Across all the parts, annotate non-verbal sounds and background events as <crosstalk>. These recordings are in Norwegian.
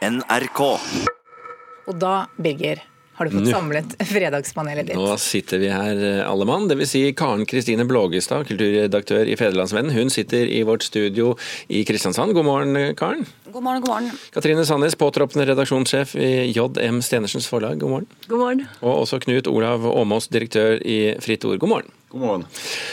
NRK. Og da, Birger, har du fått Nå. samlet <laughs> fredagspanelet ditt. Nå sitter vi her eh, alle mann, dvs. Si Karen Kristine Blågestad, kulturredaktør i Federlandsvennen. Hun sitter i vårt studio i Kristiansand. God morgen, Karen. God morgen, god morgen. Katrine Sandnes, påtroppende redaksjonssjef i JM Stenersens Forlag. God morgen. God morgen. Og også Knut Olav Åmås, direktør i Fritt Ord. God morgen. God morgen.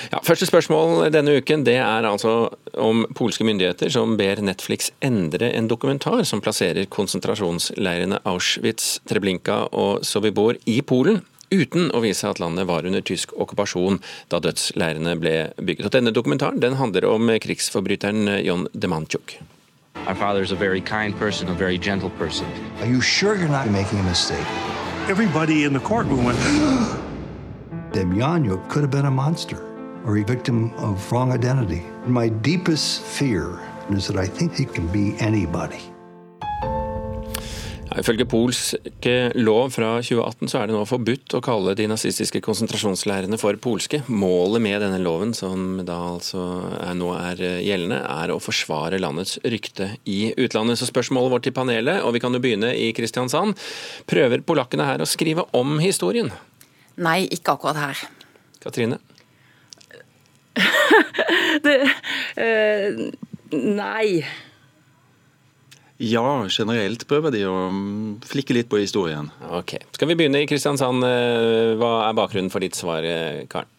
Ja, første spørsmål denne uken det er altså om polske myndigheter som ber Netflix endre en dokumentar som plasserer konsentrasjonsleirene Auschwitz, Treblinka og Sobibor i Polen. Uten å vise at landet var under tysk okkupasjon da dødsleirene ble bygget. Og denne dokumentaren den handler om krigsforbryteren John Demanchuk. My father is a very kind person, a very gentle person. Are you sure you're not making a mistake? Everybody in the courtroom went, <gasps> Demjanjuk could have been a monster or a victim of wrong identity. My deepest fear is that I think he can be anybody. Ifølge polsk lov fra 2018 så er det nå forbudt å kalle de nazistiske konsentrasjonsleirene for polske. Målet med denne loven, som da altså er, nå er gjeldende, er å forsvare landets rykte i utlandet. Så spørsmålet vårt til panelet, og vi kan jo begynne i Kristiansand, prøver polakkene her å skrive om historien? Nei, ikke akkurat her. Katrine? <laughs> Det, uh, nei. Ja, generelt prøver de å mm, flikke litt på historien. Ok. Skal vi begynne i Kristiansand? Eh, Hva er bakgrunnen for ditt svar, eh, Karen?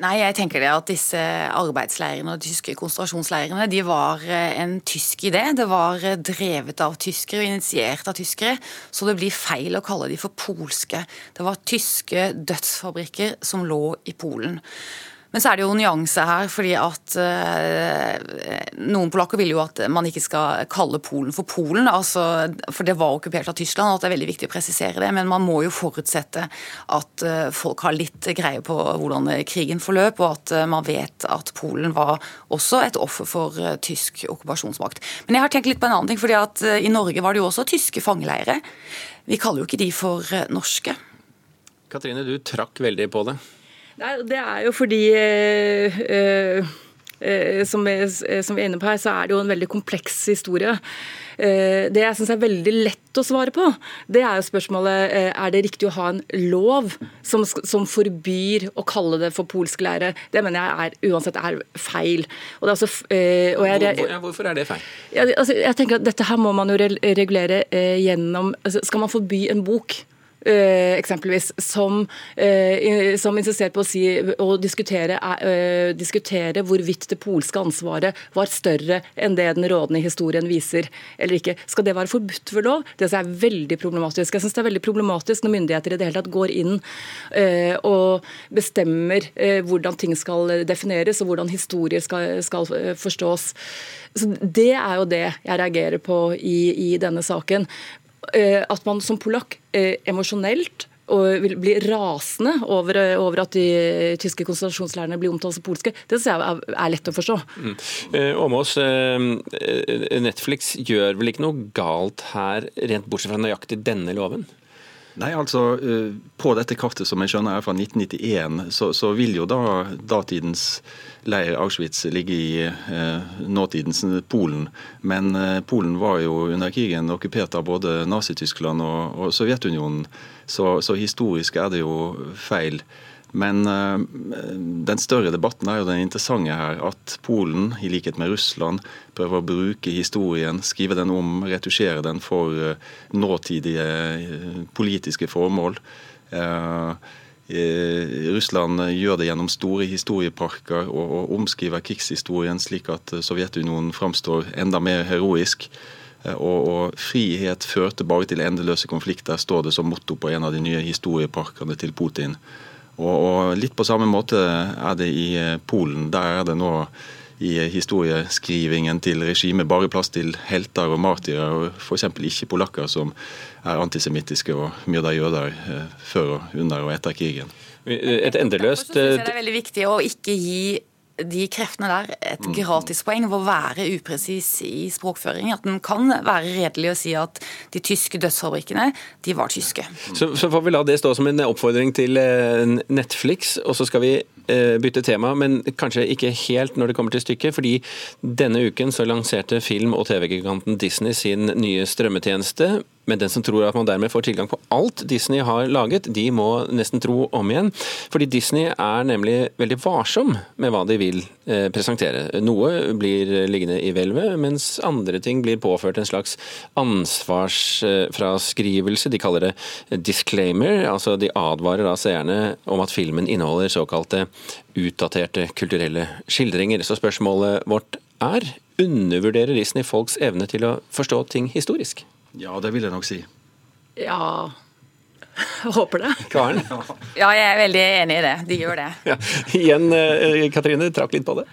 Nei, jeg tenker det at disse arbeidsleirene og de tyske konsentrasjonsleirene de var eh, en tysk idé. Det var drevet av tyskere og initiert av tyskere, så det blir feil å kalle de for polske. Det var tyske dødsfabrikker som lå i Polen. Men så er det jo nyanse her, fordi at eh, noen polakker vil jo at man ikke skal kalle Polen for Polen, altså, for det var okkupert av Tyskland, og at det er veldig viktig å presisere det. Men man må jo forutsette at eh, folk har litt greie på hvordan krigen forløp, og at eh, man vet at Polen var også et offer for eh, tysk okkupasjonsmakt. Men jeg har tenkt litt på en annen ting, fordi at eh, i Norge var det jo også tyske fangeleirer. Vi kaller jo ikke de for eh, norske. Katrine, du trakk veldig på det. Det er jo fordi øh, eh, som, vi, som vi er inne på her, så er det jo en veldig kompleks historie. Det jeg syns er veldig lett å svare på, det er jo spørsmålet er det riktig å ha en lov som, som forbyr å kalle det for polsk leire. Det mener jeg er, uansett er feil. Er altså, eh, og jeg, Hvor, hvorfor er det feil? Jeg, altså, jeg tenker at Dette her må man jo regulere gjennom altså, Skal man forby en bok? Eh, eksempelvis, som, eh, som insisterer på å si å diskutere, eh, diskutere hvorvidt det polske ansvaret var større enn det den rådende historien viser, eller ikke. Skal det være forbudt ved lov? Det er veldig problematisk. Jeg synes det er veldig problematisk når myndigheter i det hele tatt går inn og bestemmer hvordan ting skal defineres, og hvordan historier skal, skal forstås. Så Det er jo det jeg reagerer på i, i denne saken. Eh, At man som polakk eh, emosjonelt og vil bli rasende over, eh, over at de tyske konsentrasjonsleirene blir omtalt som polske, det synes jeg er, er lett å forstå. Mm. Åmås, Netflix gjør vel ikke noe galt her, rent bortsett fra nøyaktig denne loven? Nei, altså, eh, På dette kartet som jeg skjønner er fra 1991, så, så vil jo da datidens leir Auschwitz ligge i eh, nåtidens Polen. Men eh, Polen var jo under krigen okkupert av både Nazi-Tyskland og, og Sovjetunionen, så, så historisk er det jo feil. Men eh, den større debatten er jo den interessante her, at Polen, i likhet med Russland, prøver å bruke historien, skrive den om, retusjere den for eh, nåtidige eh, politiske formål. Russland gjør det gjennom store historieparker og, og omskriver krigshistorien slik at Sovjetunionen framstår enda mer heroisk. Og, og frihet førte bare til endeløse konflikter, står det som motto på en av de nye historieparkene til Putin. Og, og litt på samme måte er det i eh, Polen. Der er det nå i historieskrivingen til regimet bare plass til helter og martyrer, og f.eks. ikke polakker som er antisemittiske og myrder jøder eh, før, og under og etter krigen. Et endeløst Derfor synes jeg eh, det er veldig viktig å ikke gi de kreftene der et gratispoeng ved å være upresis i språkføring. At en kan være redelig å si at de tyske dødsfabrikkene, de var tyske. Så, så får vi la det stå som en oppfordring til eh, Netflix, og så skal vi eh, bytte tema, men kanskje ikke helt når det kommer til stykket. fordi denne uken så lanserte film- og TV-giganten Disney sin nye strømmetjeneste. Men den som tror at man dermed får tilgang på alt Disney har laget, de må nesten tro om igjen. Fordi Disney er nemlig veldig varsom med hva de vil eh, presentere. Noe blir liggende i hvelvet, mens andre ting blir påført en slags ansvarsfraskrivelse. De kaller det disclaimer. altså De advarer da seerne om at filmen inneholder såkalte utdaterte kulturelle skildringer. Så spørsmålet vårt er undervurderer Disney folks evne til å forstå ting historisk? Ja, det vil jeg nok si. Ja jeg håper det. Karen? Ja, jeg er veldig enig i det. De gjør det. Ja. Igjen, eh, Katrine, trakk litt på det.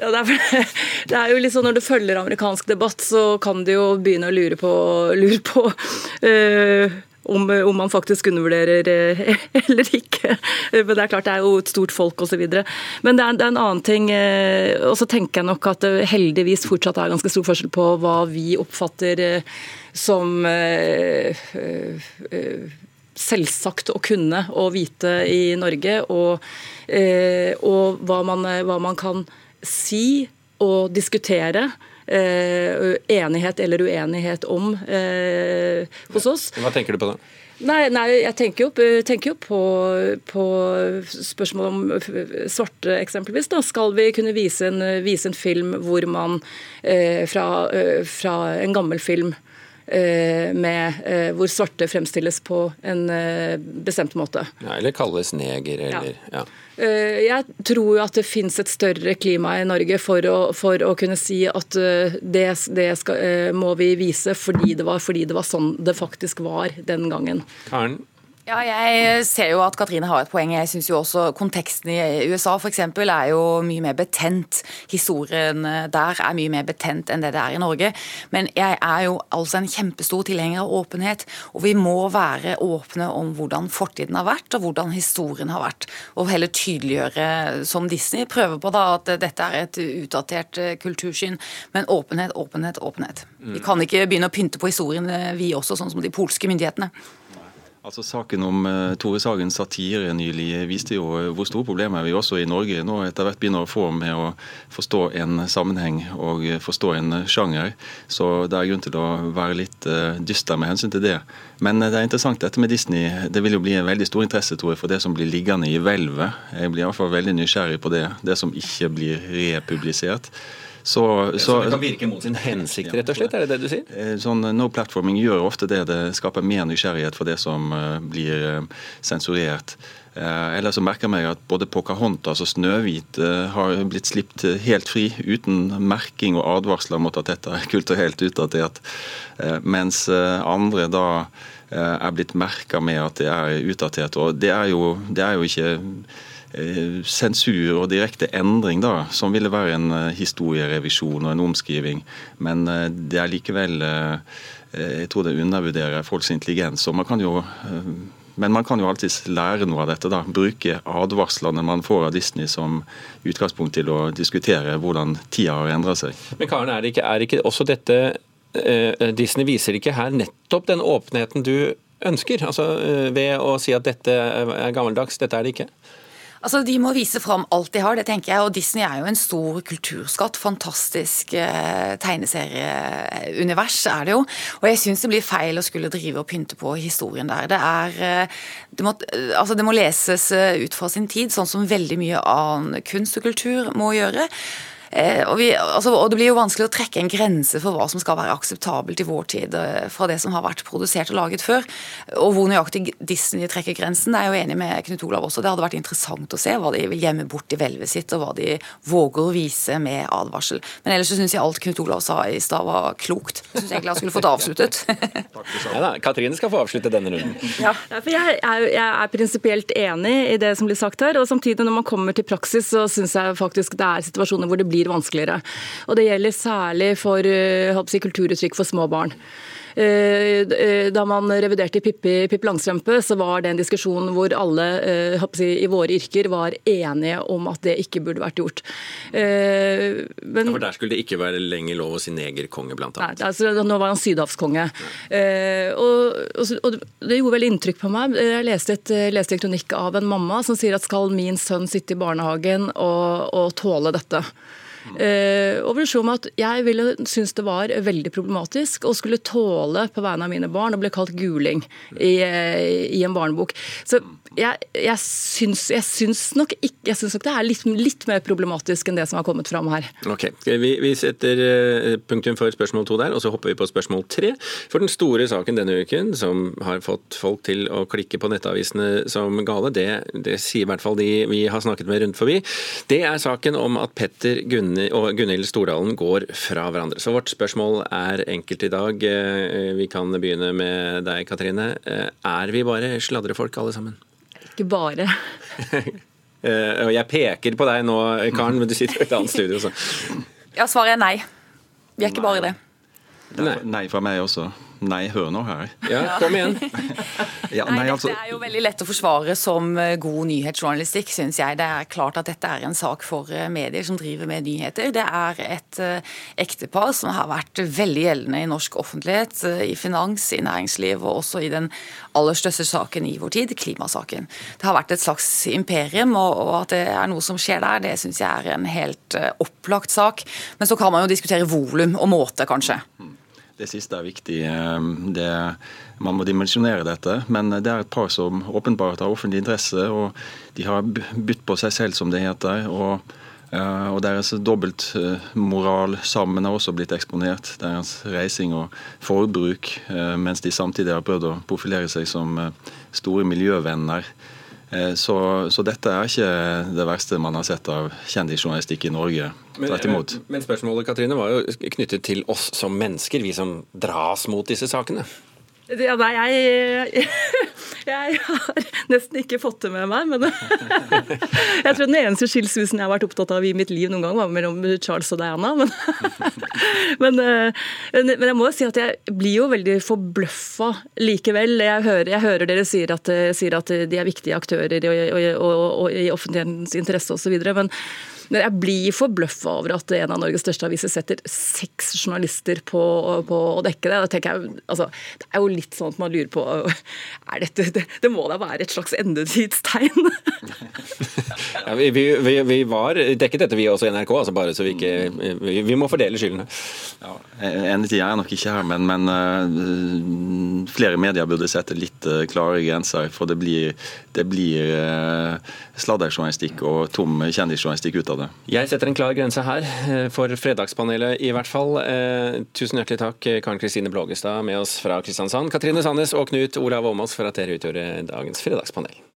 Ja, det, er, det, er, jo litt sånn Når du følger amerikansk debatt, så kan du jo begynne å lure på, lure på uh, om, om, man faktisk undervurderer uh, <laughs> eller ikke. Men det er klart det er jo et stort folk osv. Men det er, det er, en annen ting. Uh, og så tenker jeg nok at det heldigvis fortsatt er ganske stor forskjell på hva vi oppfatter som selvsagt å kunne og vite i Norge, og, eh, og hva, man, hva, man, kan si og diskutere. Eh, enighet eller uenighet om eh, hos oss. Hva tenker du på da? Nei, nei, jeg tenker jo, tenker jo på, på spørsmål om svarte, eksempelvis. Da. Skal vi kunne vise en, vise en film hvor man eh, fra, fra, en gammel film Eh, med, eh, hvor svarte fremstilles på en eh, bestemt måte. Ja, eller kalles neger, eller ja. ja. Jeg tror jo at det finnes et større klima i Norge for å, for å kunne si at det, det skal, må vi vise fordi det, var, fordi det var sånn det faktisk var den gangen. Karen, ja, jeg ser jo at Katrine har et poeng. Jeg syns jo også konteksten i USA f.eks. er jo mye mer betent. Historien der er mye mer betent enn det det er i Norge. Men jeg er jo altså en kjempestor tilhenger av åpenhet. Og vi må være åpne om hvordan fortiden har vært, og hvordan historien har vært. Og heller tydeliggjøre, som Disney prøver på, da, at dette er et utdatert eh, kultursyn. Men åpenhet, åpenhet, åpenhet. Vi kan ikke begynne å pynte på historien, vi også, sånn som de polske myndighetene. Altså Saken om uh, Tore Sagens satire nylig viste jo uh, hvor store problemer vi også i Norge nå etter hvert begynner å få med å forstå en sammenheng og uh, forstå en sjanger. Så det er grunn til å være litt dyster med hensyn til det. Men det er interessant dette med Disney. Det vil jo bli en veldig stor interesse tror jeg, for det som blir liggende i hvelvet. Jeg blir iallfall veldig nysgjerrig på det. Det som ikke blir republisert. Så, så, det kan virke mot sin hensikt, rett og slett? Er det det du sier? Eh, sånn No platforming gjør ofte det. Det skaper mer nysgjerrighet for det som eh, blir eh, sensurert. Eller så merker jeg meg at både Pocahontas og Snøhvit har blitt slippt helt fri, uten merking og advarsler mot at dette er kulturelt utdatert. Mens andre da er blitt merka med at det er utdatert. Og det er jo, det er jo ikke Eh, sensur og direkte endring, da, som ville være en eh, historierevisjon og en omskriving. Men eh, det er likevel Jeg tror det undervurderer folks intelligens. og man kan jo men man kan jo alltids lære noe av dette. da, Bruke advarslene man får av Disney som utgangspunkt til å diskutere hvordan tida har endra seg. Men Karen, er det ikke, er ikke også dette eh, Disney viser ikke her nettopp den åpenheten du ønsker? Altså eh, Ved å si at dette er gammeldags, dette er det ikke? Altså, De må vise fram alt de har, det tenker jeg. Og Disney er jo en stor kulturskatt. Fantastisk eh, tegneserieunivers er det jo. Og jeg syns det blir feil å skulle drive og pynte på historien der. Det er eh, det må, altså, det må leses eh, ut fra sin tid, sånn som veldig mye annen kunst og kultur må gjøre. Eh, og, vi, altså, og, Det blir jo vanskelig å trekke en grense for hva som skal være akseptabelt i vår tid eh, fra det som har vært produsert og laget før. Og hvor nøyaktig Disney trekker grensen, det er jeg jo enig med Knut Olav også. Det hadde vært interessant å se hva de vil gjemme bort i hvelvet sitt, og hva de våger å vise med advarsel. Men ellers så syns jeg alt Knut Olav sa i stad var klokt. Jeg syns egentlig han skulle fått avsluttet. ja, da, Katrine skal få avslutte denne runden. Ja, for jeg er, jeg er prinsipielt enig i det som blir sagt her. og Samtidig, når man kommer til praksis, så syns jeg faktisk det er situasjoner hvor det blir blir vanskeligere. Og Det gjelder særlig for eh, si, kulturuttrykk for små barn. Da man reviderte Pippi, Pippi Langstrømpe, så var det en diskusjon hvor alle si, i våre yrker var enige om at det ikke burde vært gjort. Men, ja, for der skulle det ikke være lenger lov å si negerkonge, blant annet? Nei, altså, nå var han sydhavskonge. Og, og, og, det gjorde veldig inntrykk på meg. Jeg leste, et, leste en kronikk av en mamma som sier at skal min sønn sitte i barnehagen og, og tåle dette? Eh, og at Jeg ville synes det var veldig problematisk å skulle tåle på vegne av mine barn å bli kalt guling i, i en barnebok. Så jeg, jeg, syns, jeg, syns, nok ikke, jeg syns nok det er litt, litt, mer problematisk enn det som har kommet fram her. Ok, Vi, vi setter eh, punktum for spørsmål to der, og så hopper vi på spørsmål tre. For den store saken denne uken, som har fått folk til å klikke på nettavisene som gale, det, det sier i hvert fall de vi har snakket med rundt forbi, det er saken om at Petter Gunni og Gunhild Stordalen går fra hverandre. Så vårt spørsmål er enkelt i dag. Eh, vi kan begynne med deg, Katrine. Eh, er vi bare sladrefolk alle sammen? Ikke bare. <laughs> Eh, og jeg peker på deg nå, Karen, men du sitter i et annet studio. Så. Ja, svaret er nei. Vi er ikke bare det. Nei. nei fra meg også. Nei, hør nå her. Ja, kom igjen. <laughs> ja, nei, altså... Dette er jo veldig lett å forsvare som eh, god nyhetsjournalistikk, syns jeg. Det er klart at dette er en sak for eh, medier som driver med nyheter. Det er et uh, ektepar som har vært veldig gjeldende i norsk offentlighet, uh, i finans, i næringsliv og også i den aller største saken i vår tid, klimasaken. Det har vært et slags imperium, og, og at det er noe som skjer der, det syns jeg er en helt uh, opplagt sak. Men så kan man jo diskutere volum og måte, kanskje. Mm. Det siste er viktig. Ehm, det, man må dimensjonere dette. Men det er et par som åpenbart har offentlig interesse, og de har bytt på seg selv, som det heter. og eh, og Deres dobbeltmoral sammen har også blitt eksponert. Deres reising og forbruk, eh, mens de samtidig har prøvd å profilere seg som eh, store miljøvenner. Eh, så, så, dette er ikke det verste man har sett av kjendisjournalistikk i Norge. Tvert imot. Men, men spørsmålet Katrine, var jo knyttet til oss som mennesker, vi som dras mot disse sakene. Ja, nei, jeg, <laughs> jeg, har nesten ikke fått det med meg. Men <laughs> jeg tror den eneste skilsmissen jeg har vært opptatt av i mitt liv noen gang, var mellom Charles og Diana. Men, <laughs> men, men, jeg må jo si at jeg blir jo veldig forbløffa likevel. Jeg hører, jeg hører dere sier at, sier at, de er viktige aktører i, og, og, og, i offentlighetens interesse osv. Men men jeg blir forbløffa over at en av Norges største aviser setter seks journalister på, på å dekke det. Da tenker jeg, altså, Det er jo litt sånn at man lurer på er dette, det, det må da være et slags endetidstegn? <laughs> ja, vi, vi, vi, var dekket dette vi også i NRK, altså bare så vi ikke Vi, vi må fordele skyldene. Ja, Endetid er nok ikke her, men, men uh, flere medier burde sette litt uh, klare grenser. For det blir, det blir uh, sladderjournalistikk og tom kjendisjournalistikk ut av det det. Jeg setter en klar grense her, eh, for Fredagspanelet i hvert fall. Eh, tusen hjertelig takk, Karen Kristine Blågestad med oss fra Kristiansand, Katrine Sandnes og Knut Olav Åmås for at dere utgjorde dagens Fredagspanel.